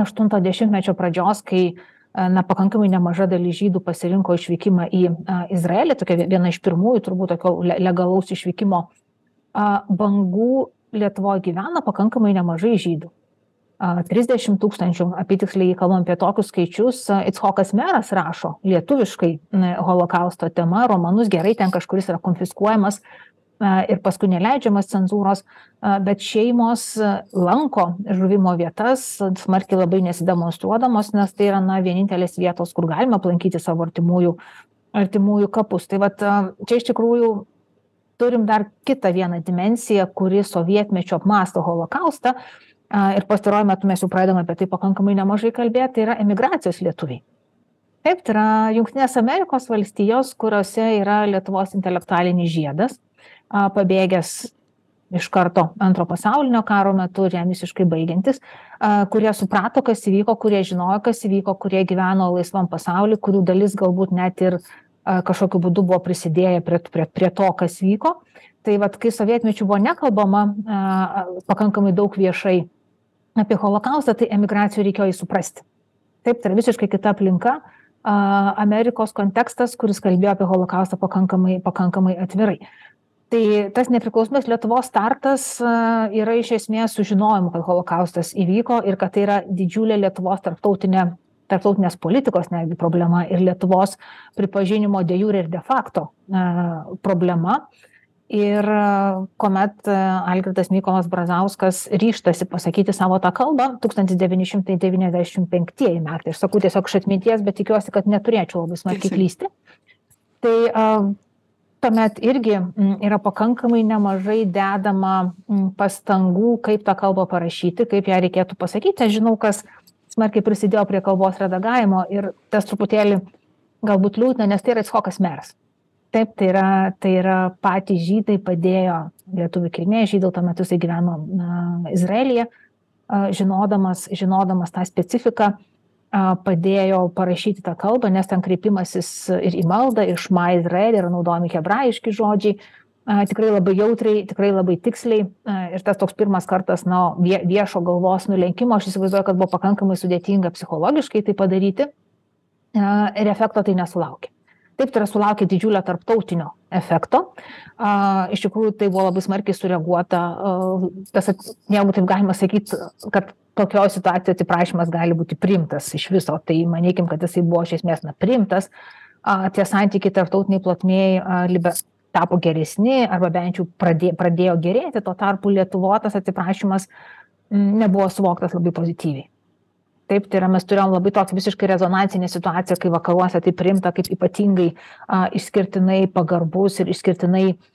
80-mečio pradžios, kai na, pakankamai nemaža dalis žydų pasirinko išvykimą į Izraelį, tokia viena iš pirmųjų turbūt tokio legalaus išvykimo bangų Lietuvoje gyvena pakankamai nemažai žydų. 30 tūkstančių, apitiksliai kalbam apie tokius skaičius, Itschokas meras rašo lietuviškai holokausto tema, romanus gerai ten kažkuris yra konfiskuojamas, ir paskui neleidžiamas cenzūros, bet šeimos lanko žuvimo vietas, smarkiai labai nesidemonstruodamos, nes tai yra na, vienintelės vietos, kur galima aplankyti savo artimųjų, artimųjų kapus. Tai vat, čia iš tikrųjų turim dar kitą vieną dimensiją, kuri sovietmečio apmąsto holokaustą. Ir pastaruoju metu mes jau pradedame apie tai pakankamai nemažai kalbėti, tai yra emigracijos lietuviai taip tai yra jungtinės amerikos valstijos kuriose yra lietuvos intelektualinis žiedas pabėgęs iš karto antro pasaulinio karo metu ir jam visiškai baigiantis kurie suprato kas įvyko kurie žinojo kas įvyko kurie gyveno laisvam pasauly kurių dalis galbūt net ir kažkokiu būdu buvo prisidėję prie prie prie to kas vyko tai vat kai sovietmečiu buvo nekalbama pakankamai daug viešai apie holokaustą tai emigracijoj reikėjo jį suprasti taip tai yra visiškai kita aplinka Amerikos kontekstas, kuris kalbėjo apie holokaustą pakankamai, pakankamai atvirai. Tai tas nepriklausomės Lietuvos startas yra iš esmės sužinojimu, kad holokaustas įvyko ir kad tai yra didžiulė Lietuvos tarptautinė, tarptautinės politikos netgi problema ir Lietuvos pripažinimo de jure ir de facto problema. Uh, ir kuomet algirdas mykolas brazauskas ryžtasi pasakyti savo tą kalbą tūkstantis devyni šimtai devyniasdešim penktieji metai. Aš sakau tiesiog iš atminties bet tikiuosi kad neturėčiau labai smarkiai klysti. Tai tuomet irgi yra pakankamai nemažai dedama pastangų kaip tą kalbą parašyti kaip ją reikėtų pasakyti. Aš žinau kas smarkiai prisidėjo prie kalbos redagavimo ir tas truputėlį galbūt liūdna nes tai yra icchokas meras. Taip tai yra tai yra patys žydai padėjo lietuvių kilmės žydai tuo metu jisai gyveno na izraelyje žinodamas žinodamas tą specifiką padėjo parašyti tą kalbą nes ten kreipimasis ir į maldą ir šma izraeli yra naudojami hebrajiški žodžiai tikrai labai jautriai tikrai labai tiksliai. Ir tas toks pirmas kartas na vie viešo galvos nulenkimo aš įsivaizduoju kad buvo pakankamai sudėtinga psichologiškai tai padaryti. Ir efekto tai nesulaukė. Taip tai yra sulaukė didžiulio tarptautinio efekto. Iš tikrųjų tai buvo labai smarkiai sureaguota tas jeigu taip galima sakyt kad tokioj situacijoj atsiprašymas gali būti priimtas iš viso. Tai manykim kad jisai buvo iš esmės na priimtas. A tie santykiai tarptautinėj plotmėj a libe tapo geresni arba bent jau pradė pradėjo gerėti tuo tarpu lietuvoj tas atsiprašymas nebuvo suvoktas labai pozityviai. Taip tai yra mes turėjom labai tokią visiškai rezonansinę situaciją kai vakaruose tai priimta kaip ypatingai a išskirtinai pagarbus ir išskirtinai a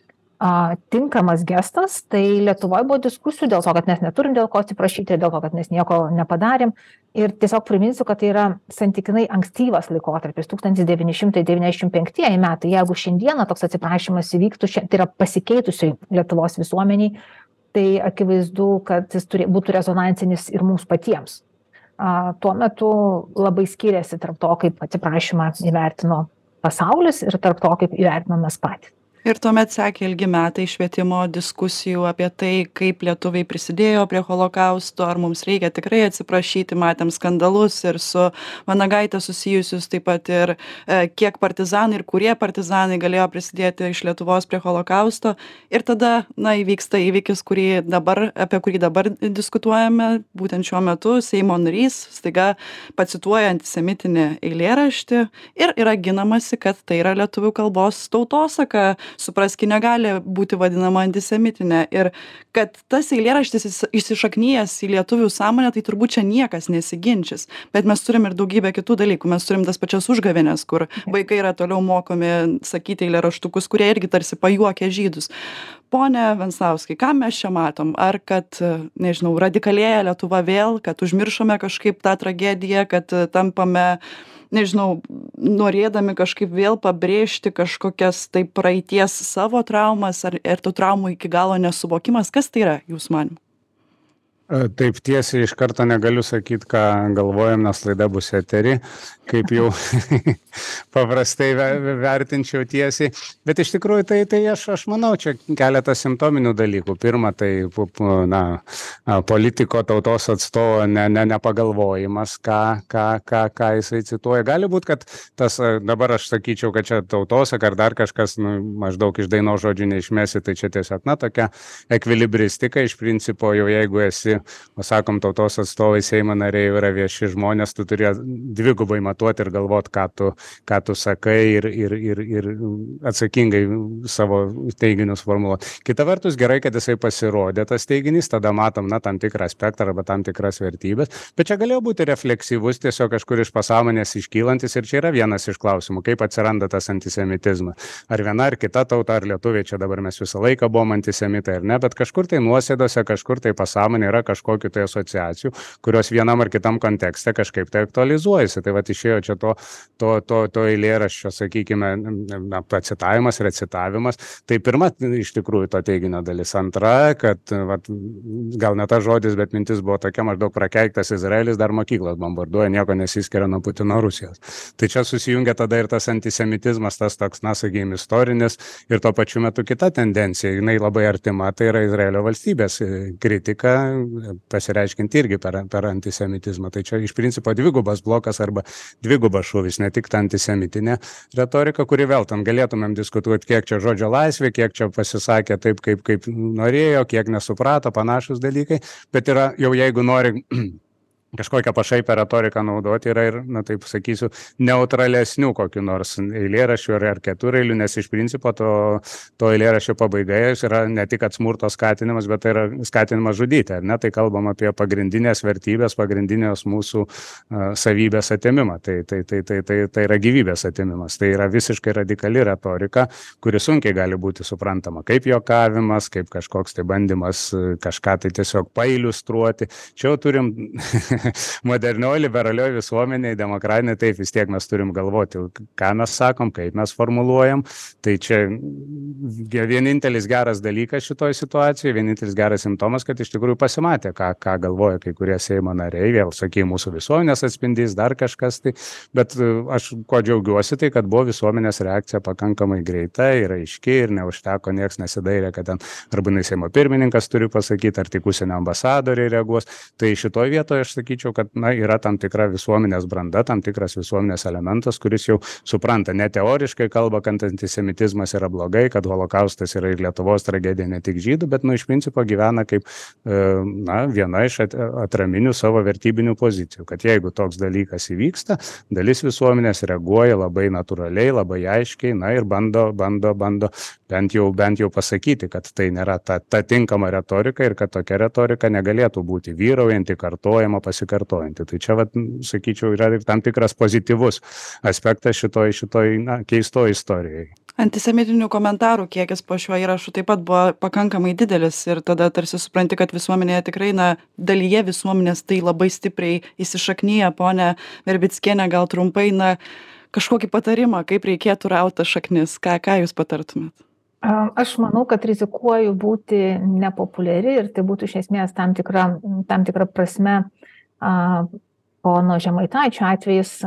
tinkamas gestas tai lietuvoj buvo diskusijų dėl to kad mes neturim dėl ko atsiprašyti dėl to kad mes nieko nepadarėm. Ir tiesiog priminsiu kad tai yra santykinai ankstyvas laikotarpis tūkstantis devyni šimtai devyniasdešim penktieji metai. Jeigu šiandieną toks atsiprašymas įvyktų šia tai yra pasikeitusioj lietuvos visuomenėj tai akivaizdu kad jis turi būtų rezonansinis ir mums patiems. A tuo metu labai skyrėsi tarp to kaip atsiprašymą įvertino pasaulis ir tarp to kaip įvertinom mes patys ir tuomet sekė ilgi metai švietimo diskusijų apie tai kaip lietuviai prisidėjo prie holokausto ar mums reikia tikrai atsiprašyti matėm skandalus ir su vanagaite susijusius taip pat ir e, kiek partizanai ir kurie partizanai galėjo prisidėti iš lietuvos prie holokausto. Ir tada na įvyksta įvykis kurį dabar apie kurį dabar diskutuojame būtent šiuo metu seimo narys staiga pacituoja antisemitinį eilėraštį ir yra ginamasi kad tai yra lietuvių kalbos tautosaka suprask ji negali būti vadinama antisemitine ir kad tas eilėraštis įs įsišaknijęs į lietuvių sąmonę tai turbūt čia niekas nesiginčys. Bet mes turim ir daugybę kitų dalykų. Mes turim tas pačias užgavėnes kur vaikai yra toliau mokomi sakyti eilėraštukus kurie irgi tarsi pajuokia žydus. Pone venslauskai ką mes čia matom? Ar kad nežinau radikalėja lietuva vėl kad užmiršome kažkaip tą tragediją kad tampame nežinau norėdami kažkaip vėl pabrėžti kažkokias tai praeities savo traumas ar ir tų traumų iki galo nesuvokimas. Kas tai yra jūsų manymu Taip tiesiai iš karto negaliu sakyti, ką galvojam, nes laida bus eteri, kaip jau (laughs) paprastai vertinčiau tiesiai. Bet iš tikrųjų tai, tai aš, aš manau, čia keletas simptominių dalykų. Pirma, tai na, politiko tautos atstovo ne, ne, nepagalvojimas, ką, ką, ką, ką jisai cituoja. Gali būti, kad tas dabar aš sakyčiau, kad čia tautosak ar dar kažkas nu, maždaug iš daino žodžių neišmesi, tai čia tiesiog, na, tokia ekvilibristika iš principo, jau jeigu esi o sakom, tautos atstovai Seimo nariai yra vieši žmonės, tu turi dvigubai matuoti ir galvoti, ką tu, ką tu sakai ir, ir, ir, ir atsakingai savo teiginius formuluoti. Kita vertus, gerai, kad jisai pasirodė tas teiginys, tada matom, na, tam tikrą aspektą arba tam tikras vertybės, bet čia galėjo būti refleksyvus, tiesiog kažkur iš pasąmonės iškylantis ir čia yra vienas iš klausimų, kaip atsiranda tas antisemitizmas. Ar viena ar kita tauta, ar lietuviai, čia dabar mes visą laiką buvom antisemitai ar ne, bet kažkur tai nuosėdose, kažkur tai pasąmonė yra kažkokiu tai asociacijų, kurios vienam ar kitam kontekste kažkaip tai aktualizuojasi. Tai va išėjo čia to, to, to, to eilėraščio, sakykime, na, pacitavimas, recitavimas. Tai pirma iš tikrųjų to teiginio dalis. Antra, kad va, gal ne ta žodis, bet mintis buvo tokia maždaug prakeiktas Izraelis dar mokyklas bombarduoja, nieko nesiskiria nuo Putino Rusijos. Tai čia susijungia tada ir tas antisemitizmas, tas toks, na, sakykime, istorinis ir tuo pačiu metu kita tendencija, jinai labai artima, tai yra Izraelio valstybės kritika, pasireiškinti irgi per, per antisemitizmą. Tai čia iš principo dvigubas blokas arba dvigubas šūvis, ne tik ta antisemitinė retorika, kuri vėl tam galėtumėm diskutuoti, kiek čia žodžio laisvė, kiek čia pasisakė taip, kaip, kaip norėjo, kiek nesuprato, panašus dalykai, bet yra jau jeigu nori kažkokią pašaipę retoriką naudoti yra ir, na taip sakysiu, neutralesnių kokiu nors eilėraščių ar, ar keturailių, nes iš principo to, to eilėraščio pabaigoje yra ne tik smurto skatinimas, bet tai yra skatinimas žudyti, ar ne, tai kalbam apie pagrindinės vertybės, pagrindinės mūsų uh, savybės atimimą, tai, tai, tai, tai, tai, tai yra gyvybės atimimas, tai yra visiškai radikali retorika, kuri sunkiai gali būti suprantama kaip jokavimas, kaip kažkoks tai bandymas kažką tai tiesiog pailustruoti. Čia jau turim (laughs) (laughs) modernioji, liberalioji visuomenė, demokratinė, taip vis tiek mes turim galvoti, ką mes sakom, kaip mes formuluojam. Tai čia vienintelis geras dalykas šitoje situacijoje, vienintelis geras simptomas, kad iš tikrųjų pasimatė, ką, ką galvoja kai kurie Seimo nariai, vėl sakė, mūsų visuomenės atspindys, dar kažkas tai. Bet e, aš kuo džiaugiuosi, tai kad buvo visuomenės reakcija pakankamai greita ir aiški ir neužteko, nieks nesidairė, kad ten arba Seimo pirmininkas turi pasakyti, ar tik užsienio ambasadoriai reaguos. Tai šitoje vietoje aš sakyčiau, sakyčiau, kad na, yra tam tikra visuomenės branda, tam tikras visuomenės elementas, kuris jau supranta, ne teoriškai kalba, kad antisemitizmas yra blogai, kad holokaustas yra ir Lietuvos tragedija, ne tik žydų, bet, nu, iš principo gyvena kaip, e, na, viena iš atraminių savo vertybinių pozicijų, kad jeigu toks dalykas įvyksta, dalis visuomenės reaguoja labai natūraliai, labai aiškiai, na ir bando, bando, bando bent jau, bent jau pasakyti, kad tai nėra ta, ta tinkama retorika ir kad tokia retorika negalėtų būti vyraujanti, kartojama, pasikartojanti. Tai čia, vat, sakyčiau, yra ir tam tikras pozityvus aspektas šitoj, šitoj na, keisto istorijai. Antisemitinių komentarų kiekis po šiuo įrašu taip pat buvo pakankamai didelis ir tada tarsi supranti, kad visuomenėje tikrai, na, dalyje visuomenės tai labai stipriai įsišaknyja, ponė Verbitskienė, gal trumpai, na, kažkokį patarimą, kaip reikėtų rauti šaknis, ką, ką jūs patartumėt? Aš manau, kad rizikuoju būti nepopuliari ir tai būtų iš esmės tam tikra, tam tikra prasme pono Žemaitaičio atvejis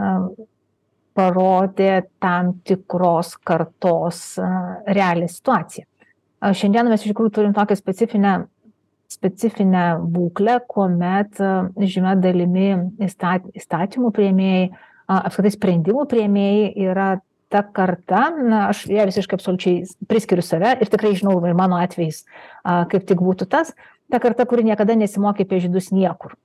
parodė tam tikros kartos realią situaciją. Šiandien mes iš tikrųjų turim tokią specifinę, specifinę būklę, kuomet žymė dalimi įstatymų prieimėjai, apskritai sprendimų prieimėjai yra ta karta, na, aš ją visiškai absoliučiai priskiriu save ir tikrai žinau, ir mano atvejais kaip tik būtų tas, ta karta, kuri niekada nesimokė apie žydus niekur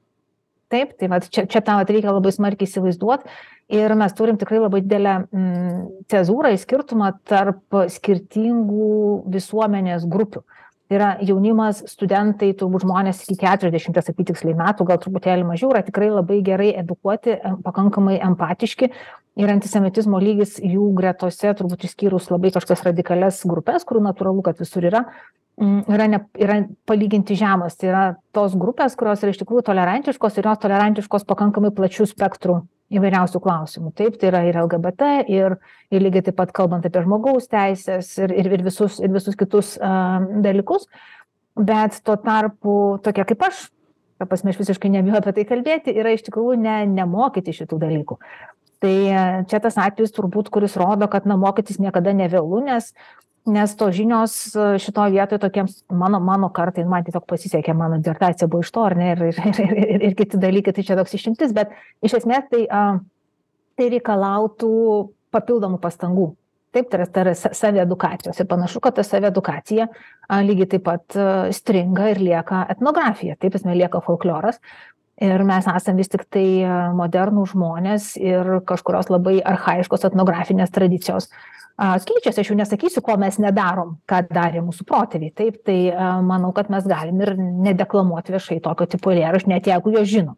taip tai vat čia čia tą vat reikia labai smarkiai įsivaizduot. Ir mes turim tikrai labai didelę mm, cezūrą ir skirtumą tarp skirtingų visuomenės grupių tai yra jaunimas studentai turbūt žmonės iki keturiasdešimties apytiksliai metų gal truputėlį mažiau yra tikrai labai gerai edukuoti pakankamai empatiški ir antisemitizmo lygis jų gretose turbūt išskyrus labai kažkokias radikalias grupes kurių natūralu kad visur yra Mm, yra, ne, yra palyginti žemas. Tai yra tos grupės, kurios yra iš tikrųjų tolerantiškos ir jos tolerantiškos pakankamai plačių spektrų įvairiausių klausimų. Taip, tai yra ir LGBT, ir, ir lygiai taip pat kalbant apie žmogaus teisės ir, ir, ir, visus, ir visus kitus uh, dalykus. Bet tuo tarpu tokie kaip aš, ta prasme, aš visiškai nebijau apie tai kalbėti, yra iš tikrųjų ne, nemokyti šitų dalykų. Tai čia tas atvejis turbūt, kuris rodo, kad na, mokytis niekada nevėlu, nes nes tos žinios e, šitoj vietoj tokiems mano mano kartai man tiesiog pasisekė mano disertacija buvo iš to ar ne ir ir ir ir ir kiti dalykai tai čia toks išimtis bet iš esmės tai a tai reikalautų papildomų pastangų. Taip tai yra tai yra sa saviedukacijos ir panašu kad ta saviedukacija a lygiai taip pat stringa ir lieka etnografija taip prasme lieka folkloras. Ir mes esam vis tiktai modernūs žmonės ir kažkurios labai archajiškos etnografinės tradicijos. a keičiasi. Aš jau nesakysiu ko mes nedarom ką darė mūsų protėviai. Taip tai manau kad mes galim ir nedeklamuot viešai tokio tipo eilėraščių net jeigu juos žinom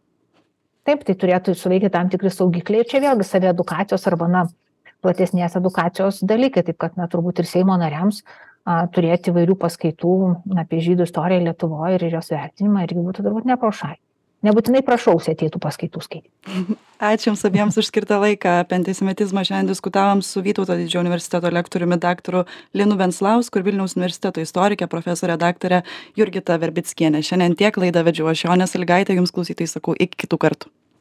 taip tai turėtų suveikti tam tikri saugikliai. Ir čia vėlgi saviedukacijos arba na platesnės edukacijos dalykai. Taip kad na turbūt ir seimo nariams a turėti įvairių paskaitų apie žydų istoriją lietuvoj ir jos vertinimą irgi būtų turbūt ne pro šalį nebūtinai prašausi ateitų paskaitų skaityt ačiū jums abiems už skirtą laiką. Apie antisemitizmą šiandien diskutavom su vytauto didžiojo universiteto lektoriumi daktaru linu venclausku ir vilniaus universiteto istorike profesore daktare jurgita verbickiene šiandien tiek laidą vedžiau aš jonė salygaitė jums klausytojai sakau iki kitų kartų